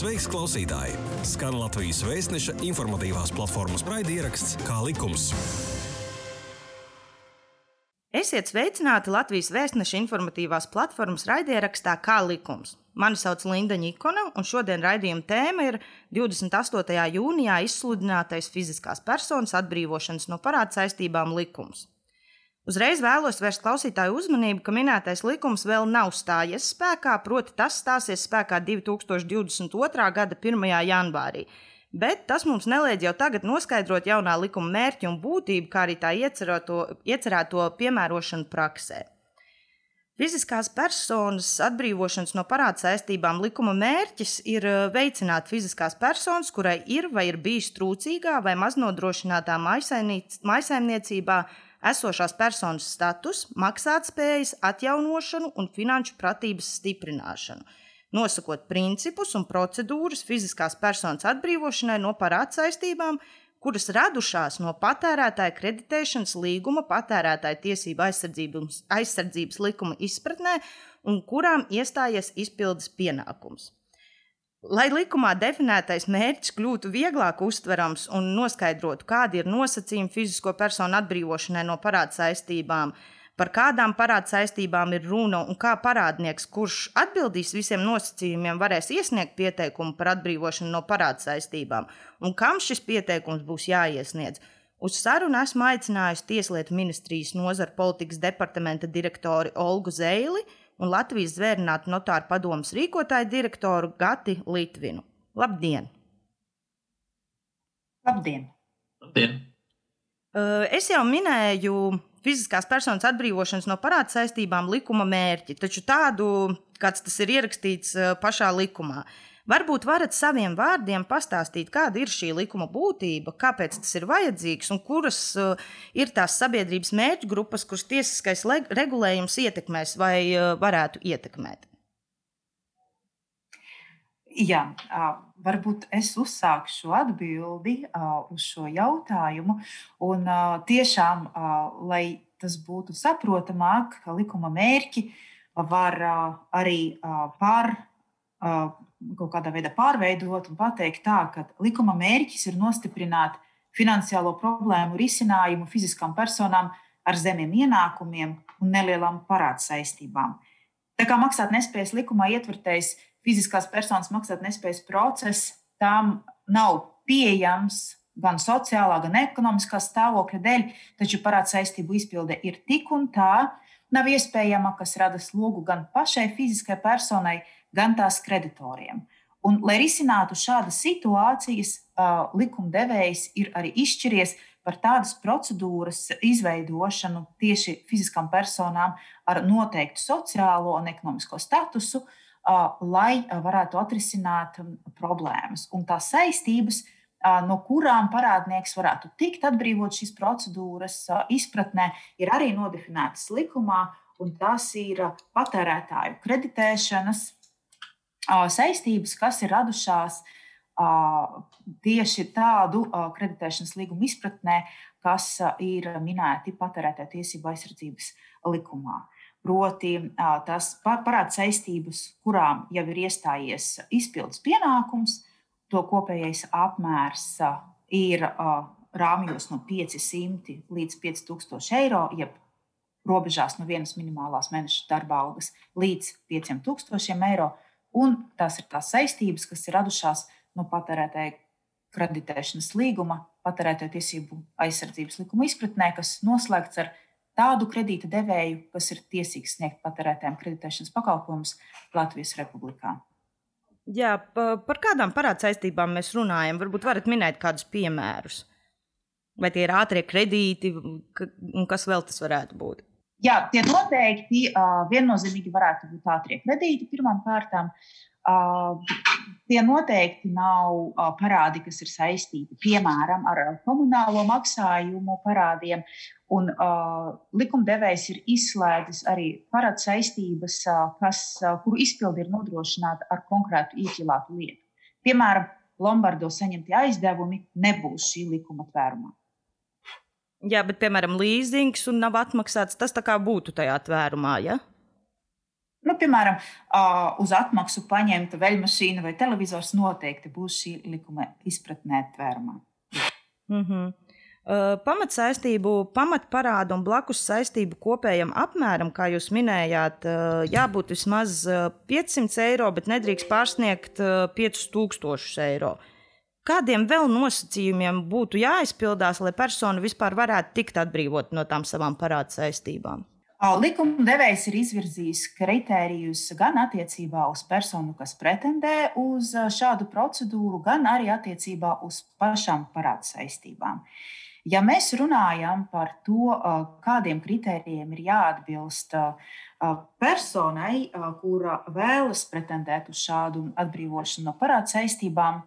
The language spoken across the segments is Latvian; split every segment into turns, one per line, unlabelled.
Sveiks, klausītāji! Skan Latvijas vēstneša informatīvās platformas raidieraksts Kā likums.
Esiet sveicināti Latvijas vēstneša informatīvās platformas raidierakstā Kā likums. Mani sauc Linda Nikona, un šodien raidījuma tēma ir 28. jūnijā izsludinātais fiziskās personas atbrīvošanas no parāda saistībām likums. Uzreiz vēlos vērst klausītāju uzmanību, ka minētais likums vēl nav stājies spēkā, proti, tas stāsies spēkā 2022. gada 1. janvārī. Bet tas mums neliedz jau tagad noskaidrot jaunā likuma mērķi un būtību, kā arī tā iecerēto, piemērošanu praksē. Fiziskās personas atbrīvošanas no parāda saistībām likuma mērķis ir eh, veicināt fiziskās personas, kurai ir vai ir bijis trūcīgā vai maznodrošinātā maisaimniecībā esošās personas status, maksātspējas atjaunošanu un finanšu pratības stiprināšanu, nosakot principus un procedūras fiziskās personas atbrīvošanai no parāda saistībām, kuras radušās no patērētāja kreditēšanas līguma, patērētāja tiesību aizsardzības, aizsardzības likuma izpratnē un kurām iestājies izpildes pienākums. Lai likumā definētais mērķis kļūtu vieglāk uztverams un noskaidrotu, kādi ir nosacījumi fizisko personu atbrīvošanai no parāda saistībām, par kādām parāda saistībām ir runa un kā parādnieks, kurš atbildīs visiem nosacījumiem, varēs iesniegt pieteikumu par atbrīvošanu no parāda saistībām, un kam šis pieteikums būs jāiesniedz. Uz sarunu esmu aicinājusi Tieslietu ministrijas nozara politikas departamenta direktori Olgu Zeili un Latvijas zvērnātu notāru padomus rīkotāju direktoru Gati Litvinu. Labdien!
Labdien!
Labdien.
Es jau minēju fiziskās personas atbrīvošanas no parāda saistībām likuma mērķi, taču tādu, kāds tas ir ierakstīts pašā likumā. Varbūt varat saviem vārdiem pastāstīt, kāda ir šī likuma būtība, kāpēc tas ir vajadzīgs un kuras uh, ir tās sabiedrības mērķu grupas, kuras tiesiskais regulējums ietekmēs vai uh, varētu ietekmēt.
Jā, varbūt es uzsākšu atbildi uz šo jautājumu. Un tiešām, lai tas būtu saprotamāk, likuma mērķi var arī par kaut kādā veidā pārveidot un pateikt tā, ka likuma mērķis ir nostiprināt finansiālo problēmu risinājumu fiziskām personām ar zemiem ienākumiem un nelielām parāda saistībām. Tā kā maksātnespējas likumā ietvertais fiziskās personas maksātnespējas process, tām nav pieejams gan sociālā, gan ekonomiskā stāvokļa dēļ, taču parāda saistību izpilde ir tik un tā, nav iespējama, kas rada slogu gan pašai fiziskai personai, gan tās kreditoriem. Un, lai risinātu šādas situācijas, likumdevējs ir arī izšķiries par tādas procedūras izveidošanu tieši fiziskām personām ar noteiktu sociālo un ekonomisko statusu, lai varētu atrisināt problēmas. Un tās saistības, no kurām parādnieks varētu tikt atbrīvot šīs procedūras izpratnē, ir arī nodefinētas likumā, un tās ir patērētāju kreditēšanas saistības, kas ir radušās tieši tādu kreditēšanas līgumu izpratnē, kas ir minēti patērētāju tiesību aizsardzības likumā. Proti, tas parāda saistības, kurām jau ir iestājies izpildes pienākums, to kopējais apmērs ir rāmjos no 500 līdz 5000 eiro, jeb robežās no vienas minimālās mēneša darba algas līdz 5000 eiro un tās ir tās saistības, kas ir radušās no patērētāja kreditēšanas līguma, patērētāja tiesību aizsardzības likuma izpratnē, kas noslēgts ar tādu kredīta devēju, kas ir tiesīgs sniegt patērētājiem kreditēšanas pakalpojumus Latvijas Republikā.
Jā, par kādām parāda saistībām mēs runājam? Varbūt varat minēt kādus piemērus. Vai tie ir ātrie kredīti, un kas vēl tas varētu būt?
Jā, tie noteikti uh, viennozīmīgi varētu būt ātrie kredīti pirmām kārtām. Uh, tie noteikti nav uh, parādi, kas ir saistīti piemēram ar komunālo maksājumu parādiem. Un, uh, likumdevējs ir izslēdzis arī parādu saistības, uh, kas, uh, kuru izpildi ir nodrošināta ar konkrētu ieķilātu lietu. Piemēram, Lombardo saņemtie aizdevumi nebūs šī likuma tvērumā.
Jā, bet, piemēram, līzings un nav atmaksāts, tas tā kā būtu tajā tvērumā. Ja?
Nu, piemēram, uz atmaksu paņemta veļmašīna vai televizors noteikti būs šī likuma izpratnē tvērumā.
Mm -hmm. Pamatsaistību, pamatparādu un blakus saistību kopējam apmēram, kā jūs minējāt, jābūt vismaz 500 eiro, bet nedrīkst pārsniegt 5000 eiro. Kādiem vēl nosacījumiem būtu jāizpildās, lai persona vispār varētu tikt atbrīvot no tām savām parādu saistībām?
Likumdevējs ir izvirzījis kritērijus gan attiecībā uz personu, kas pretendē uz šādu procedūru, gan arī attiecībā uz pašām parādu saistībām. Ja mēs runājam par to, kādiem kritērijiem ir jāatbilst personai, kura vēlas pretendēt uz šādu atbrīvošanu no parādu saistībām,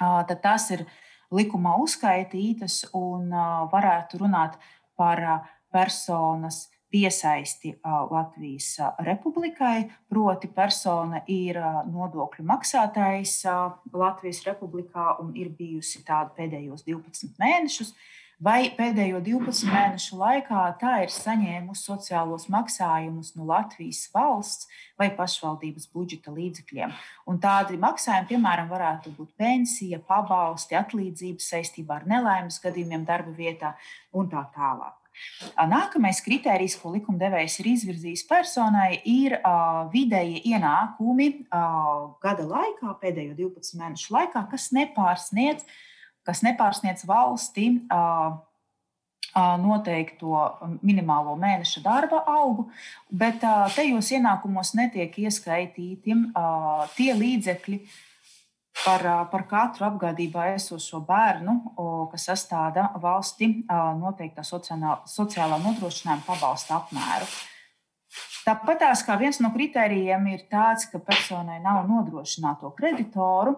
tad tās ir likumā uzskaitītas un varētu runāt par personas piesaisti Latvijas republikai, proti persona ir nodokļu maksātājs Latvijas republikā un ir bijusi tāda pēdējos 12 mēnešus, vai pēdējo 12 mēnešu laikā tā ir saņēmusi sociālos maksājumus no Latvijas valsts vai pašvaldības budžeta līdzekļiem. Un tādi maksājumi, piemēram, varētu būt pensija, pabalsti, atlīdzības saistībā ar nelaimes gadījumiem darba vietā un tā tālāk. Nākamais kriterijs, ko likumdevējs ir izvirzījis personai, ir vidēji ienākumi gada laikā, pēdējo 12 mēnešu laikā, kas nepārsniedz, kas nepārsniedz valsti noteikto minimālo mēneša darba algu, bet tajos ienākumos netiek ieskaitīti tie līdzekļi, par, par katru apgādībā esošo bērnu, kas sastāda valsti noteiktā sociālā, sociālā nodrošinājuma pabalsta apmēru. Tāpat tās kā viens no kritērijiem ir tāds, ka personai nav nodrošināto kreditoru,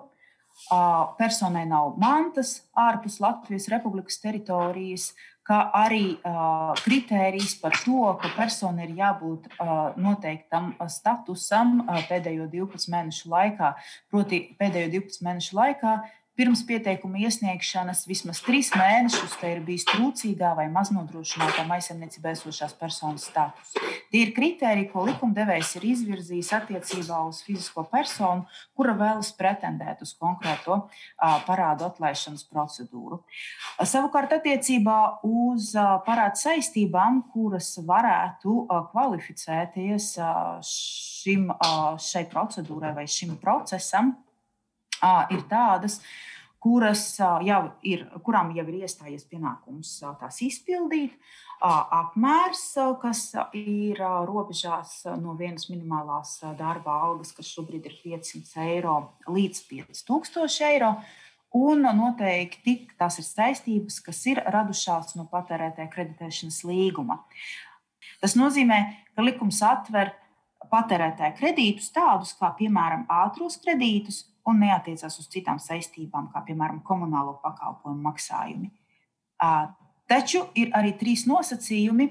personai nav mantas ārpus Latvijas Republikas teritorijas, kā arī uh, kritērijs par to, ka personai ir jābūt uh, noteiktam statusam uh, pēdējo 12 mēnešu laikā. Proti, pēdējo 12 mēnešu laikā pirms pieteikuma iesniegšanas vismaz trīs mēnešus te ir bijis trūcīgā vai maznodrošinātā maisaimniecībā esošās personas status. Tie ir kriteriji, ko likumdevējs ir izvirzījis attiecībā uz fizisko personu, kura vēlas pretendēt uz konkrēto parādu atlaišanas procedūru. Savukārt, attiecībā uz parādu saistībām, kuras varētu kvalificēties šim, šai procedūrai vai šim procesam, ir tādas, kuras jau ir, kurām jau ir iestājies pienākums tās izpildīt. Apmērs, kas ir robežās no vienas minimālās darba algas, kas šobrīd ir 500 eiro līdz 5000 eiro. Un noteikti tās ir saistības, kas ir radušās no patērētāja kreditēšanas līguma. Tas nozīmē, ka likums atver patērētāja kredītus tādus kā, piemēram, ātros kredītus, un neatiecās uz citām saistībām, kā piemēram komunālo pakalpojumu maksājumi. Taču ir arī trīs nosacījumi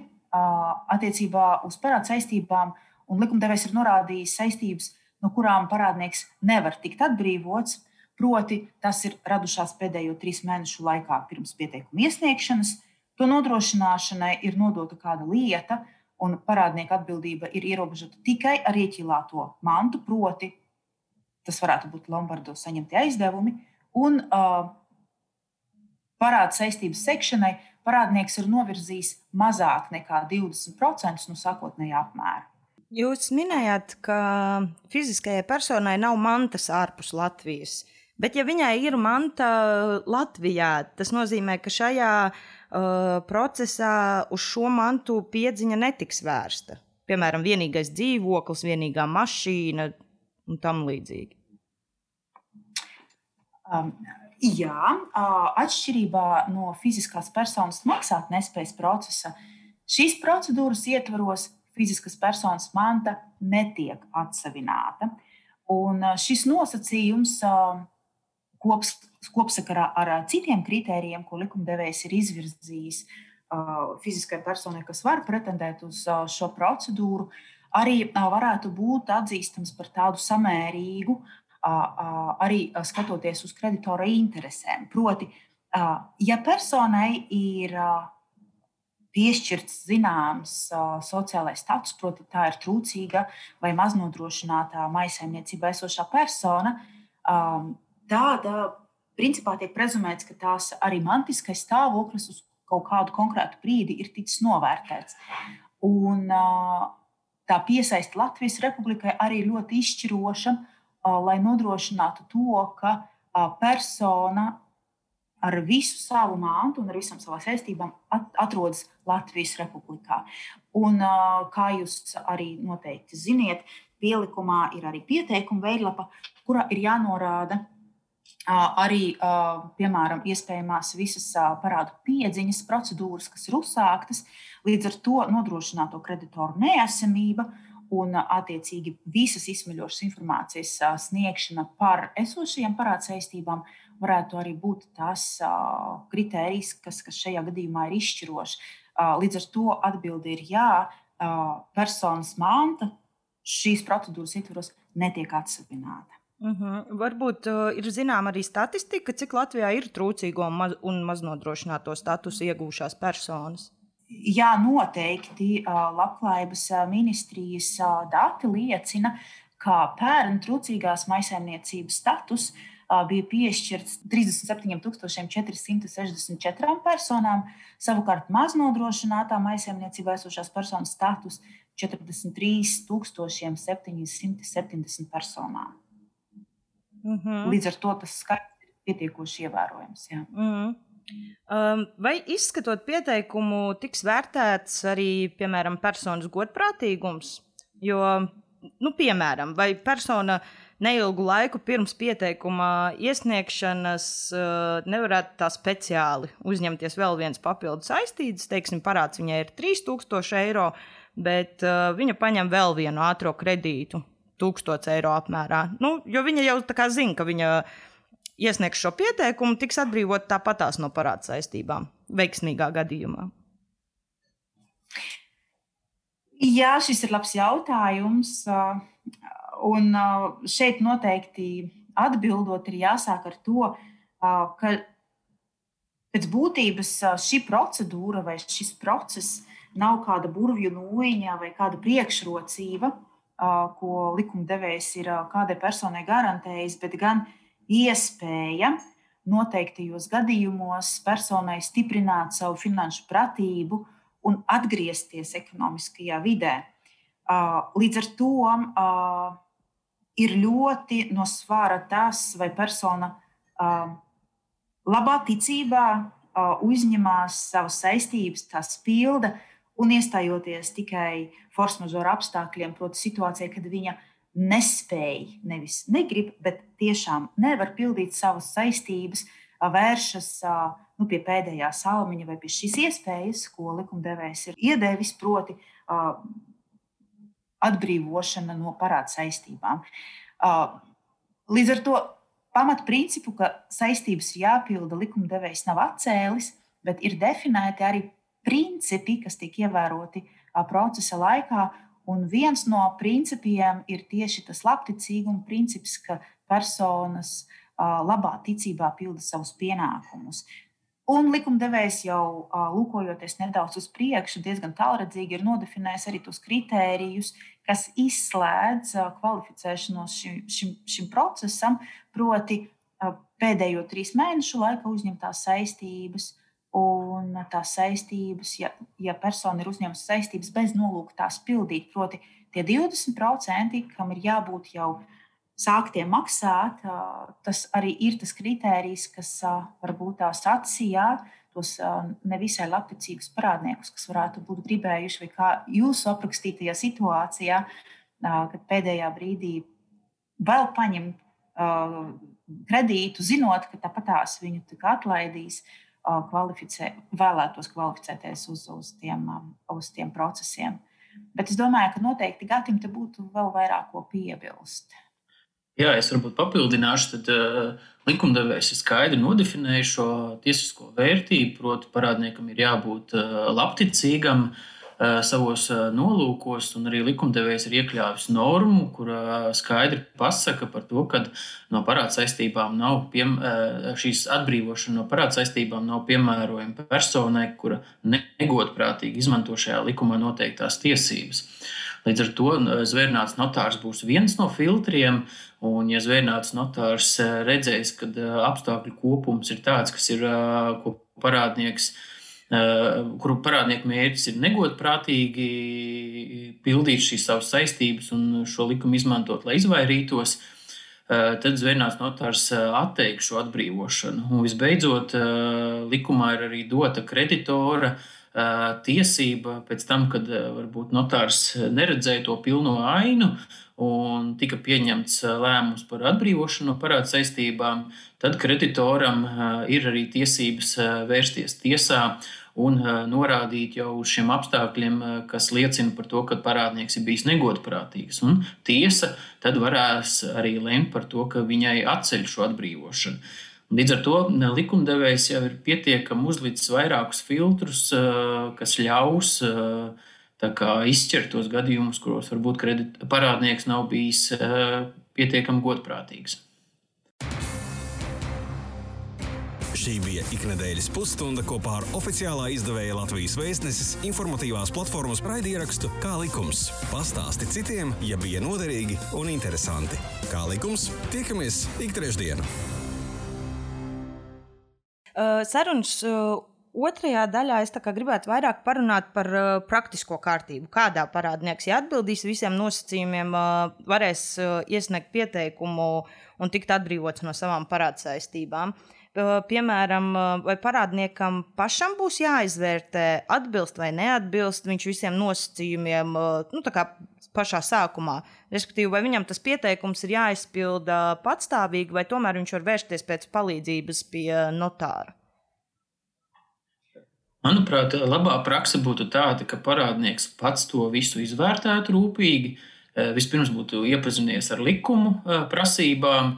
attiecībā uz parādu saistībām, un likumdevējs ir norādījis saistības, no kurām parādnieks nevar tikt atbrīvots. Proti, tas ir radušās pēdējo trīs mēnešu laikā pirms pieteikuma iesniegšanas. To nodrošināšanai ir nodota kāda lieta, un parādnieka atbildība ir ierobežota tikai ar ieķilāto mantu, proti, tas varētu būt Lombardo saņemtie aizdevumi. Un uh, parāda saistības sekšanai parādnieks ir novirzījis mazāk nekā 20% no sākotnējā apmēra.
Jūs minējāt, ka fiziskajai personai nav mantas ārpus Latvijas. Bet, ja viņai ir manta Latvijā, tas nozīmē, ka šajā uh, procesā uz šo mantu piedziņa netiks vērsta. Piemēram, vienīgais dzīvoklis, vienīgā mašīna un tam līdzīgi.
Um, jā, uh, atšķirībā no fiziskās personas maksātnespējas procesa, šīs procedūras ietvaros fiziskas personas manta netiek atsevināta. Un uh, šis nosacījums uh, kops, kopsakarā ar citiem kritērijiem, ko likumdevējs ir izvirzījis fiziskai personai, kas var pretendēt uz šo procedūru, arī varētu būt atzīstams par tādu samērīgu arī skatoties uz kreditora interesēm. Proti, ja personai ir piešķirts zināms sociālais status, proti, tā ir trūcīga vai maznodrošinātā maisaimniecībā esošā persona, tāda principā tiek prezumēts, ka tās arī mantiskais stāvoklis uz kaut kādu konkrētu brīdi ir ticis novērtēts. Un, uh, tā piesaista Latvijas republikai arī ļoti izšķiroša, lai nodrošinātu to, ka persona ar visu savu mantu un ar visām savām saistībām atrodas Latvijas republikā. Un, kā jūs arī noteikti ziniet, pielikumā ir arī pieteikuma veidlapa, kurā ir jānorāda arī, piemēram, iespējamās visas parādu piedziņas procedūras, kas ir uzsāktas, līdz ar to nodrošināto kreditoru neesamība un, attiecīgi, visas izsmeļošas informācijas sniegšana par esošajām parādsaistībām varētu arī būt tas kritērijs, kas, kas šajā gadījumā ir izšķirošs. Līdz ar to atbildi ir jā, personas manta šīs procedūras ietvaros netiek atsevināta.
Uh mhm. -huh. Varbūt uh, ir zināma arī statistika, cik Latvijā ir trūcīgo maz, un maznodrošināto statusu iegūšās personas.
Jā, noteikti. Uh, Labklājības ministrijas uh, dati liecina, ka pērn trūcīgās maisaimniecības status uh, bija piešķirts 37,464 personām, savukārt maznodrošinātā maisaimniecībā esošās personas status 43,770 personām. Mm -hmm. Līdz ar to tas skaits ir pietiekoši ievērojams. Jā. Mm -hmm.
Um, vai izskatot pieteikumu, tiks vērtēts arī, piemēram, personas godprātīgums? Jo, nu, piemēram, vai persona neilgu laiku pirms pieteikuma iesniegšanas uh, nevarētu tā speciāli uzņemties vēl viens papildus saistības, teiksim, parāds viņai ir 3000 eiro, bet uh, viņa paņem vēl vienu ātrā kredītu 1000 eiro apmērā. Nu, jo viņa jau zina, ka viņa iesniegs šo pieteikumu, tiks atbrīvot tāpatās no parāda saistībām, veiksmīgā gadījumā.
Jā, šis ir labs jautājums. Un šeit noteikti atbildot, ir jāsāk ar to, ka pēc būtības šī procedūra vai šis process nav kāda burvju nūjiņa vai kāda priekšrocība ko likumdevējs ir kādai personai garantējis, bet gan iespēja noteiktajos gadījumos personai stiprināt savu finanšu pratību un atgriezties ekonomiskajā vidē. Līdz ar to ir ļoti no svāra tas, vai persona labā ticībā uzņemās savas saistības, tās pilda, un iestājoties tikai force majeure apstākļiem, proti, situācijā, kad viņa nespēja, nevis negrib, bet tiešām nevar pildīt savas saistības, vēršas nu, pie pēdējā salmiņa vai pie šīs iespējas, ko likumdevējs ir iedevis, proti, atbrīvošana no parāda saistībām. Līdz ar to pamatprincipu, ka saistības jāpilda, likumdevējs nav atcēlis, bet ir definēti arī principi, kas tiek ievēroti procesa laikā. Un viens no principiem ir tieši tas labticīguma princips, ka personas labā ticībā pilda savus pienākumus. Un likumdevējs jau lūkojoties nedaudz uz priekšu, diezgan tālredzīgi ir nodefinējis arī tos kritērijus, kas izslēdz kvalificēšanos šim, šim, šim procesam, proti, pēdējo trīs mēnešu laikā uzņemtās saistības, un tās saistības, ja, ja persona ir uzņēmusi saistības bez nolūka tās pildīt, proti, tie 20%, kam ir jābūt jau sāktiem maksāt, tas arī ir tas kritērijs, kas varbūt tās atsijā tos nevisai labticīgus parādniekus, kas varētu būt gribējuši, vai kā jūsu aprakstītajā situācijā, kad pēdējā brīdī vēl paņemt kredītu, zinot, ka tāpatās viņu atlaidīs kvalificē, vēlētos kvalificēties uz, uz, tiem, uz tiem procesiem. Bet es domāju, ka noteikti Gatim te būtu vēl vairāk ko piebilst.
Jā, es varbūt papildināšu, tad uh, likumdevējs ir skaidri nodefinējis šo tiesisko vērtību. Proti, parādniekam ir jābūt uh, labticīgam, savos nolūkos, un arī likumdevējs ir iekļāvis normu, kur skaidri pasaka par to, ka no parāda saistībām nav piem, šīs atbrīvošana no parāda saistībām nav piemērojama personai, kura negodprātīgi izmanto šajā likumā noteiktās tiesības. Līdz ar to zvērnāts notārs būs viens no filtriem, un, ja zvērnāts notārs redzēs, ka apstākļu kopums ir tāds, kas ir ko parādnieks kuru parādnieku mērķis ir negodprātīgi pildīt šīs savas saistības un šo likumu izmantot, lai izvairītos, eh, tad zvērnāts notārs eh, atteiktu šo atbrīvošanu. Un visbeidzot, likumā ir arī dota kreditora tiesība pēc tam, kad varbūt notārs neredzēja to pilno ainu un tika pieņemts lēmums par atbrīvošanu no parāda saistībām, tad kreditoram ir arī tiesības vērsties tiesā un norādīt jau uz šiem apstākļiem, kas liecina par to, ka parādnieks ir bijis negodprātīgs. Un tiesa tad varēs arī lemt par to, ka viņai atceļ šo atbrīvošanu. Līdz ar to likumdevējs jau ir pietiekami uzlicis vairākus filtrus, kas ļaus izšķirt tos gadījumus, kuros varbūt parādnieks nav bijis pietiekami godprātīgs.
Šī bija iknedēļas pusstunda kopā ar oficiālā izdevēja Latvijas vēstneses informatīvās platformas raidierakstu Kā likums. Pastāsti citiem, ja bija noderīgi un interesanti. Kā likums, tiekamies ik trešdienu.
Uh, sarunas uh, otrajā daļā es gribētu vairāk parunāt par uh, praktisko kārtību. Kādā parādnieks, ja atbildīs visiem nosacījumiem, uh, varēs uh, iesniegt pieteikumu un tikt atbrīvots no savām parādsaistībām. Uh, piemēram, vai parādniekam pašam būs jāizvērtē, atbilst vai neatbilst viņš visiem nosacījumiem, nu, tā kā pašā sākumā. Respektīvi, vai viņam tas pieteikums ir jāizpilda patstāvīgi, vai tomēr viņš var vērsties pēc palīdzības pie notāra.
Manuprāt, labā praksa būtu tāda, ka parādnieks pats to visu izvērtētu rūpīgi. Vispirms būtu iepazinies ar likumu prasībām,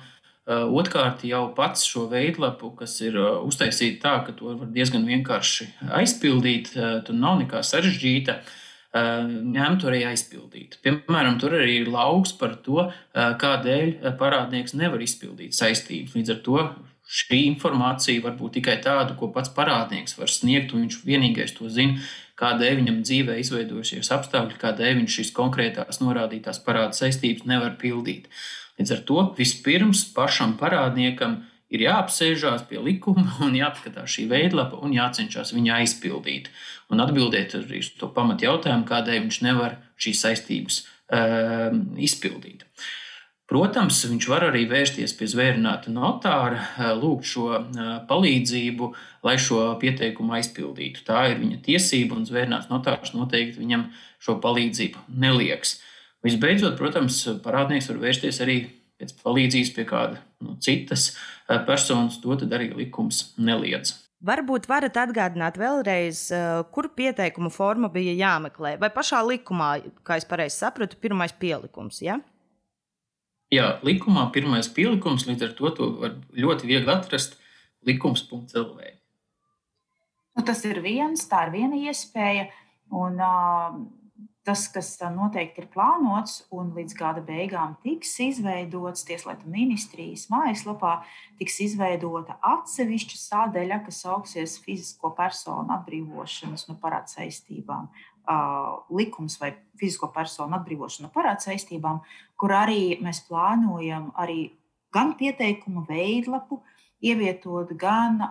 Otrkārt, jau pats šo veidlapu, kas ir eh, uztaisīta tā, ka to var diezgan vienkārši aizpildīt, eh, tur nav nekā sarežģīta. Ņemt arī aizpildīt. Piemēram, tur arī ir lauks par to, kādēļ parādnieks nevar izpildīt saistības. Līdz ar to šī informācija var būt tikai tāda, ko pats parādnieks var sniegt, un viņš vienīgais to zina, kādēļ viņam dzīvē izveidojušies apstākļi, kādēļ viņš šīs konkrētās norādītās parāda saistības nevar pildīt. Līdz ar to vispirms pašam parādniekam ir jāapsēžās pie likuma un jāapskatās šī veidlapa un jācenšas viņu aizpildīt. Un atbildēt arī uz to pamatu jautājumu, kādēļ viņš nevar šīs saistības uh, izpildīt. Protams, viņš var arī vērsties pie zvērināta notāra, lūgt šo palīdzību, lai šo pieteikumu aizpildītu. Tā ir viņa tiesība, un zvērināts notārs noteikti viņam šo palīdzību nelieks. Visbeidzot, protams, parādnieks var vērsties arī pēc palīdzības pie kāda no citas eh, personas, to arī likums neliedz.
Varbūt varat atgādināt vēlreiz, eh, kur pieteikuma forma bija jāmeklē. Vai pašā likumā, kā es pareizi sapratu, pirmais pielikums? Ja?
Jā, likumā pirmais pielikums, līdz ar to, to var ļoti viegli atrast likums.lv.
Nu, tas ir viens, tā ir viena iespēja. Un, uh, tas, kas noteikti ir plānots un līdz gada beigām tiks izveidots Tieslietu ministrijas mājaslapā, tiks izveidota atsevišķa sādaļa, kas sauksies fizisko personu atbrīvošanas no parāda saistībām. Uh, likums vai fizisko personu atbrīvošana no parāda saistībām, kur arī mēs plānojam arī gan pieteikumu veidlapu, ievietot, gan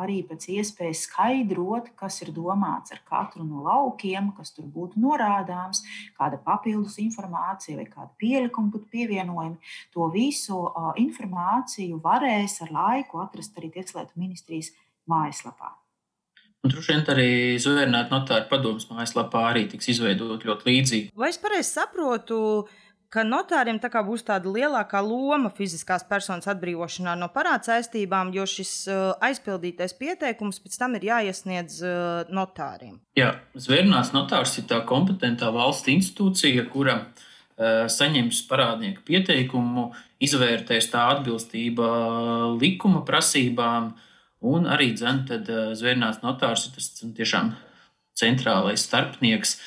arī pēc iespējas skaidrot, kas ir domāts ar katru no laukiem, kas tur būtu norādāms, kāda papildus informācija vai kāda pielikuma būtu pievienojama. To visu informāciju varēs ar laiku atrast arī Tieslietu ministrijas mājaslapā.
Droši vien arī Zvaigznāta notāra padomus mājaslapā arī tiks izveidot ļoti līdzīgi.
Vai es pareizi saprotu? Ka notāriem tā būs tāda lielākā loma fiziskās personas atbrīvošanā no parāda saistībām, jo šis uh, aizpildītais pieteikums pēc tam ir jāiesniedz uh, notāriem.
Jā, zvērnāts notārs ir tā kompetentā valsts institūcija, kura uh, saņems parādnieku pieteikumu, izvērtēs tā atbilstība likuma prasībām, un arī zvērnāts notārs ir tas tiešām centrālais starpnieks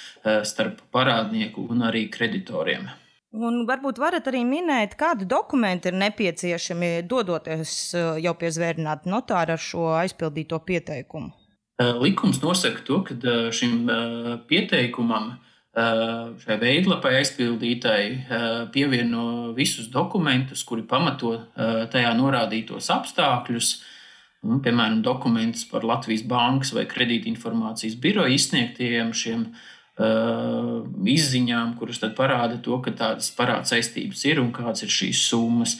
starp parādnieku un arī kreditoriem.
Un varbūt varat arī minēt, kādi dokumenti ir nepieciešami dodoties jau pie zvērnāta notāra ar šo aizpildīto pieteikumu.
Likums nosaka to, ka šim pieteikumam šai veidlapai aizpildītai pievieno visus dokumentus, kuri pamato tajā norādītos apstākļus. Un, piemēram, dokumentus par Latvijas bankas vai kredītinformācijas biroja izsniegtajiem šiem uh, izziņām, kuras parāda to, ka tādas parāda saistības ir un kādas ir šīs summas.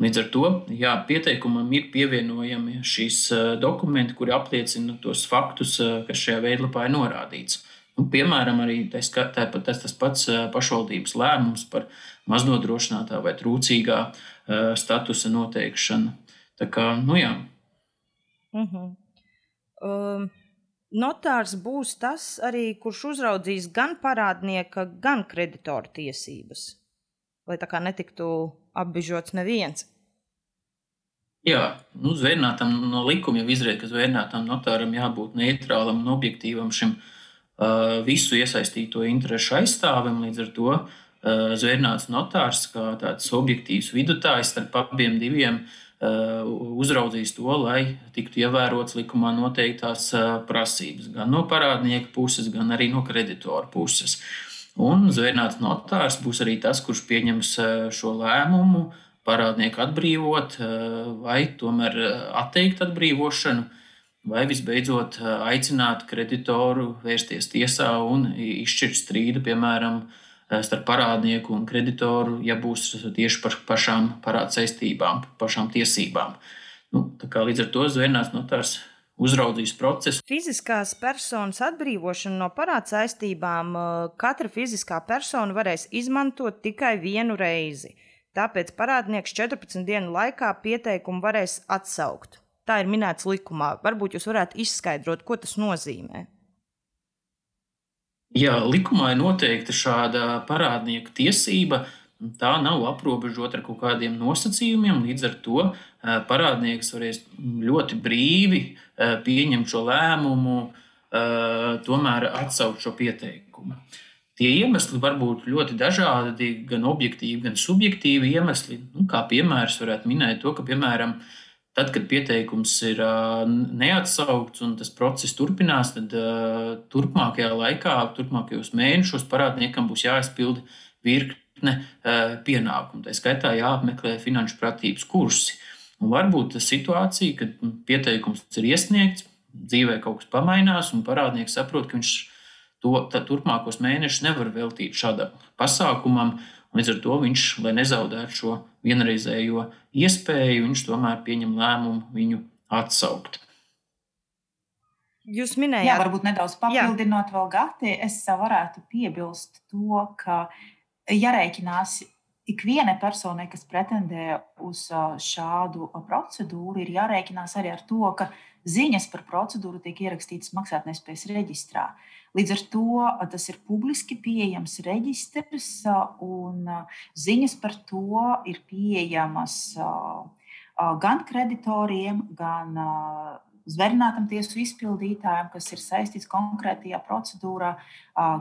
Līdz ar to jā, pieteikumam ir pievienojami šīs uh, dokumenti, kuri apliecina tos faktus, uh, kas šajā veidlapā ir norādīts. Nu, piemēram, arī tas, tas, tas pats pašvaldības lēmums par maznodrošinātā vai trūcīgā statusa noteikšanu. Tā kā, nu jā.
Uh -huh. um, notārs būs tas arī, kurš uzraudzīs gan parādnieka, gan kreditoru tiesības, lai tā kā netiktu apbižots neviens.
Jā, nu, zvērnātam no likuma jau izriet, ka zvērnātam notāram jābūt neitrālam un objektīvam šim Uh, visu iesaistīto interesu aizstāvim. Līdz ar to uh, zvērnāts notārs, kā tāds objektīvs vidutājs starp abiem diviem, uh, uzraudzīs to, lai tiktu ievērots likumā noteiktās prasības gan no parādnieka puses, gan arī no kreditora puses. Un zvērnāts notārs būs arī tas, kurš pieņems šo lēmumu parādnieku atbrīvot vai tomēr atteikt atbrīvošanu vai visbeidzot aicināt kreditoru vērsties tiesā un izšķirt strīdu, piemēram, starp parādnieku un kreditoru, ja būs tieši par pašām parāda saistībām, pašām tiesībām. Nu, līdz ar to zvērnāts notārs uzraudzīs procesu.
Fiziskās personas atbrīvošanu no parāda saistībām katra fiziskā persona varēs izmantot tikai vienu reizi. Tāpēc parādnieks 14 dienu laikā pieteikumu varēs atsaukt. Tā ir minēts likumā. Varbūt jūs varētu izskaidrot, ko tas nozīmē.
Jā, likumā ir noteikta šāda parādnieka tiesība. Tā nav aprobežota ar kaut kādiem nosacījumiem. Līdz ar to eh, parādnieks varēs ļoti brīvi eh, pieņemt šo lēmumu, eh, tomēr atsaukt šo pieteikumu. Tie iemesli var būt ļoti dažādi, gan objektīvi, gan subjektīvi iemesli. Nu, kā piemērs varētu minēt to, ka, piemēram, Tad, kad pieteikums ir neatsaukts un tas process turpinās, tad turpmākajā laikā, turpmākajos mēnešos parādniekam būs jāizpilda virkne pienākumu. Tā skaitā jāapmeklē finanšu pratības kursi. Un varbūt tā situācija, kad pieteikums ir iesniegts, dzīvē kaut kas pamainās, un parādnieks saprot, ka viņš to turpmākos mēnešus nevar veltīt šādam pasākumam. Līdz ar to viņš, lai nezaudētu šo vienreizējo iespēju, viņš tomēr pieņem lēmumu viņu atsaukt.
Jūs minējāt,
Jā, varbūt nedaudz papildinot Jā. vēl Gati, es varētu piebilst to, ka jārēķinās ikvienai personai, kas pretendē uz šādu procedūru, ir jārēķinās arī ar to, ka ziņas par procedūru tiek ierakstītas maksātnespējas reģistrā. Uh, Līdz ar to tas ir publiski pieejams reģistrs, un ziņas par to ir pieejamas gan kreditoriem, gan zvērnātam tiesu izpildītājam, kas ir saistīts konkrētajā procedūrā,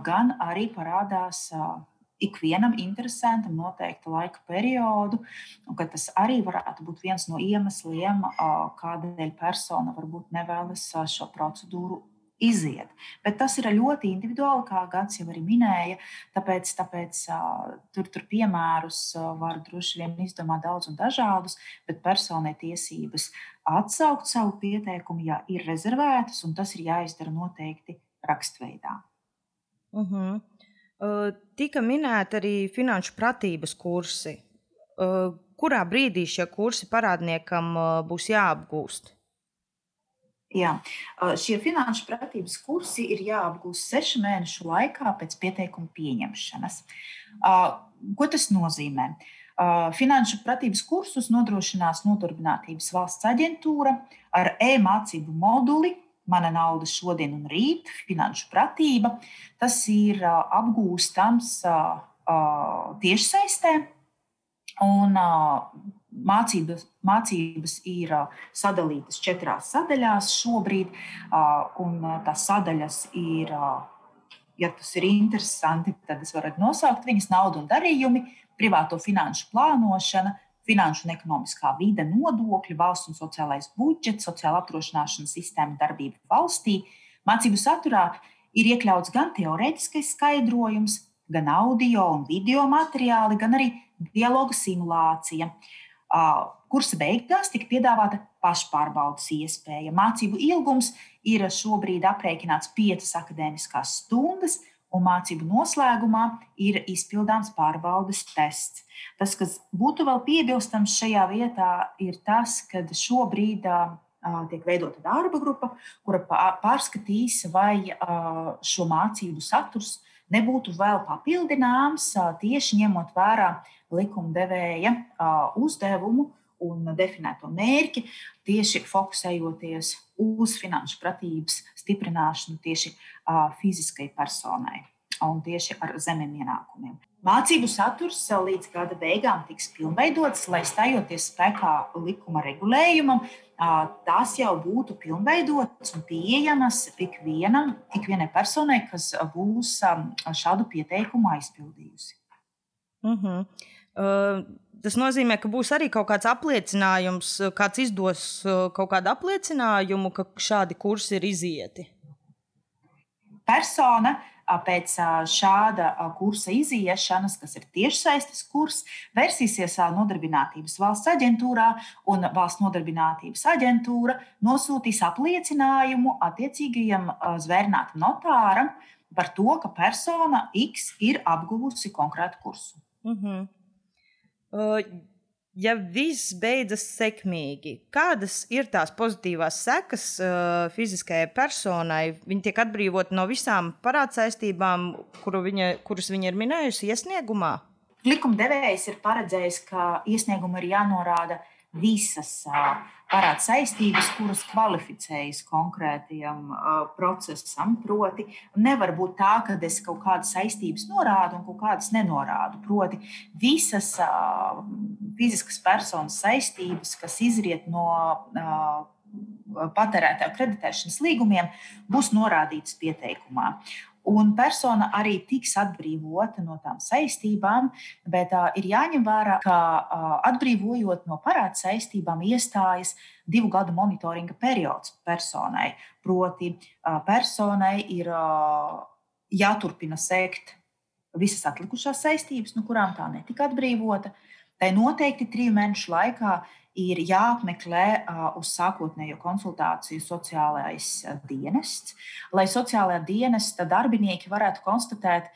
gan arī parādās ikvienam interesantam noteiktu laika periodu, un ka tas arī varētu būt viens no iemesliem, kādēļ persona varbūt nevēlas šo procedūru iziet. Bet tas ir ļoti individuāli, kā Gans jau arī minēja. Tāpēc, tāpēc tur, tur piemērus var droši vien izdomāt daudz un dažādus, bet personai tiesības atsaukt savu pieteikumu, ja ir rezervētas, un tas ir jāizdara noteikti rakstveidā.
Uh -huh. uh, tika minēti arī finanšu pratības kursi. Uh, kurā brīdī šie kursi parādniekam būs jāapgūst?
Jā. Šie finanšu pratības kursi ir jāapgūst sešu mēnešu laikā pēc pieteikuma pieņemšanas. Ko tas nozīmē? Finanšu pratības kursus nodrošinās Nodarbinātības valsts aģentūra ar e-mācību moduli Mana nauda šodien un rīt, finanšu pratība. Tas ir apgūstams tiešsaistē. Un mācības, mācības ir sadalītas četrās sadaļās šobrīd, un tās sadaļas ir. Ja tas ir interesanti, tad es varu nosaukt viņas naudu un darījumi, privāto finanšu plānošana, finanšu un ekonomiskā vide, nodokļi, valsts un sociālais budžets, sociāla apdrošināšanas sistēma darbība valstī. Mācību saturā ir iekļauts gan teorētiskais skaidrojums, gan audio un video materiāli, gan arī dialogu simulācija. Kursa beigās tika piedāvāta pašpārbaudas iespēja. Mācību ilgums ir šobrīd aprēķināts 5 akadēmiskās stundas, un mācību noslēgumā ir izpildāms pārbaudas tests. Tas, kas būtu vēl piebilstams šajā vietā, ir tas, ka šobrīd tiek veidota darba grupa, kura pārskatīs, vai šo mācību saturs nebūtu vēl papildināms tieši ņemot vērā likumdevēja uzdevumu un definēto mērķi, tieši fokusējoties uz finanšu pratības stiprināšanu tieši fiziskai personai un tieši ar zemiem ienākumiem. Mācību saturs līdz gada beigām tiks pilnveidots, lai stājoties spēkā likuma regulējumam, tās jau būtu pilnveidotas un pieejamas ikvienam, ikvienai personai, kas būs šādu pieteikumu aizpildījusi.
Uh mhm. -huh. uh, tas nozīmē, ka būs arī kaut kāds apliecinājums, kāds izdos kaut kādu apliecinājumu, ka šādi kursi ir izieti.
Persona pēc šāda kursa iziešanas, kas ir tiešsaistes kurs, versīsies Nodarbinātības valsts aģentūrā, un valsts nodarbinātības aģentūra nosūtīs apliecinājumu attiecīgajam zvērnātam notāram par to, ka persona X ir apguvusi konkrētu kursu. Uh mhm. -huh
ja viss beidzas sekmīgi, kādas ir tās pozitīvās sekas uh, fiziskajai personai? Viņa tiek atbrīvota no visām parādsaistībām, kuru viņa, kuras viņa ir minējusi iesniegumā.
Likumdevējs ir paredzējis, ka iesniegumu ir jānorāda visas parāda saistības, kuras kvalificējas konkrētajam procesam. Proti, nevar būt tā, ka es kaut kādas saistības norādu un kaut kādas nenorādu. Proti, visas fiziskas personas saistības, kas izriet no patērētāju kreditēšanas līgumiem, būs norādītas pieteikumā un persona arī tiks atbrīvota no tām saistībām, bet uh, ir jāņem vērā, ka uh, atbrīvojot no parāda saistībām, iestājas divu gadu monitoringa periods personai. Proti, uh, personai ir uh, jāturpina sekt visas atlikušās saistības, no kurām tā netika atbrīvota. Tai noteikti triju mēnešu laikā ir jāapmeklē uz sākotnējo konsultāciju sociālais dienests, lai sociālajā dienesta darbinieki varētu konstatēt,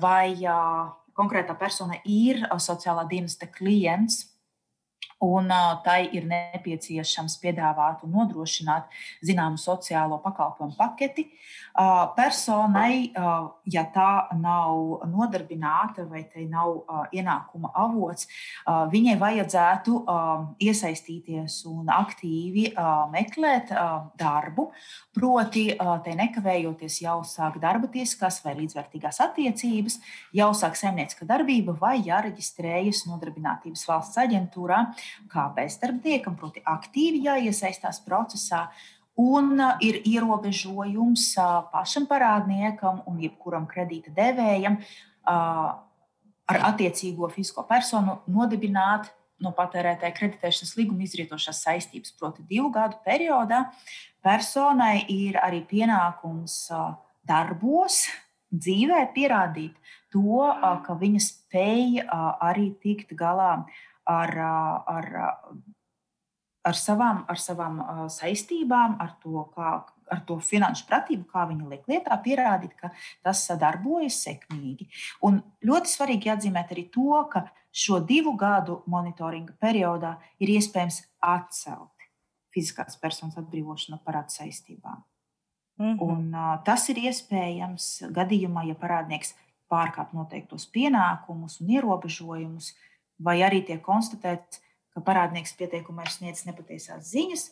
vai konkrētā persona ir sociālā dienesta klients un tai ir nepieciešams piedāvāt un nodrošināt zināmu sociālo pakalpojumu paketi. Personai, ja tā nav nodarbināta vai tai nav ienākuma avots, viņai vajadzētu iesaistīties un aktīvi meklēt darbu, proti, tai nekavējoties jau sāk darba tiesiskās vai līdzvērtīgās attiecības, jau sāk saimnieciska darbība vai jāreģistrējas nodarbinātības valsts aģentūrā kā bezdarbniekam, proti, aktīvi jāiesaistās procesā. Un ir ierobežojums pašam parādniekam un jebkuram kredīta devējam ar attiecīgo fizisko personu nodibināt no patērētāja kreditēšanas līguma izrietošās saistības. Proti, divu gadu periodā personai ir arī pienākums darbos, dzīvē pierādīt to, ka viņa spēj arī tikt galā ar, ar, ar savām, ar savām saistībām, ar to, kā, ar to finanšu pratību, kā viņi liek lietā, pierādīt, ka tas darbojas sekmīgi. Un ļoti svarīgi atzīmēt arī to, ka šo divu gadu monitoringa periodā ir iespējams atcelt fiziskās personas atbrīvošanu no parāda saistībām. Mm -hmm. Un, uh, tas ir iespējams gadījumā, ja parādnieks pārkāp noteiktos pienākumus un ierobežojumus, uh, vai arī tiek konstatēts, ka parādnieks pieteikumā ir sniedzis nepatiesās ziņas,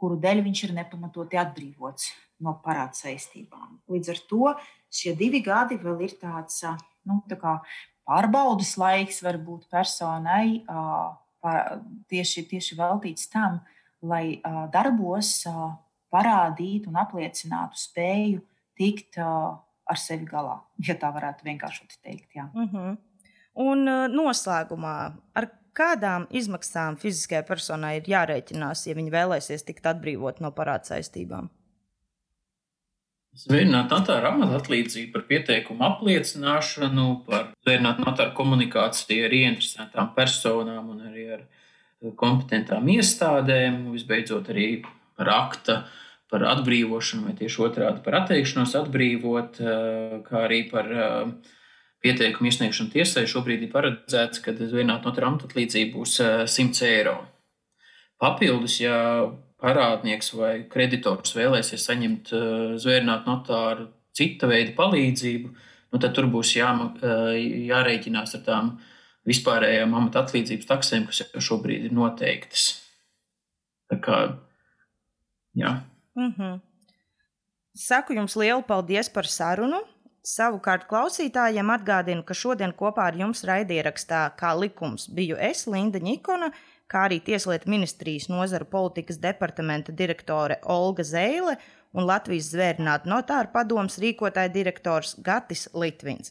kuru dēļ viņš ir nepamatoti atbrīvots no parāda saistībām. Līdz ar to šie divi gadi vēl ir tāds nu, tā pārbaudas laiks, varbūt personai tieši, tieši veltīts tam, lai darbos parādītu un apliecinātu spēju tikt ar sevi galā, ja tā varētu vienkārši teikt. Jā.
Uh mhm. Un noslēgumā, ar kādām izmaksām fiziskajai personai ir jārēķinās, ja viņi vēlēsies tikt atbrīvot no parāda saistībām?
Zvērnāt notāra amata atlīdzību par pieteikumu apliecināšanu, par zvērnāt notāra komunikāciju ar ieinteresētām personām un arī ar kompetentām iestādēm, visbeidzot arī par akta, par atbrīvošanu vai tieši otrādi par atteikšanos atbrīvot, kā arī par pieteikumu iesniegšanu tiesai. Šobrīd ir paredzēts, ka zvērnāt notāra amata atlīdzība būs 100 eiro. Papildus, ja parādnieks vai kreditors vēlēsies saņemt zvērnāt notāru cita veida palīdzību, nu, tad tur būs jā, jārēķinās ar tām vispārējām amata atlīdzības taksēm, kas jau šobrīd ir noteiktas. Tā kā, jā.
Mm -hmm. Saku jums lielu paldies par sarunu. Savukārt klausītājiem atgādinu, ka šodien kopā ar jums raidierakstā kā likums biju es, Linda Nikona, kā arī Tieslietu ministrijas nozaru politikas departamenta direktore Olga Zēle un Latvijas zvērnāta notāra padomas rīkotāja direktors Gatis Litvins.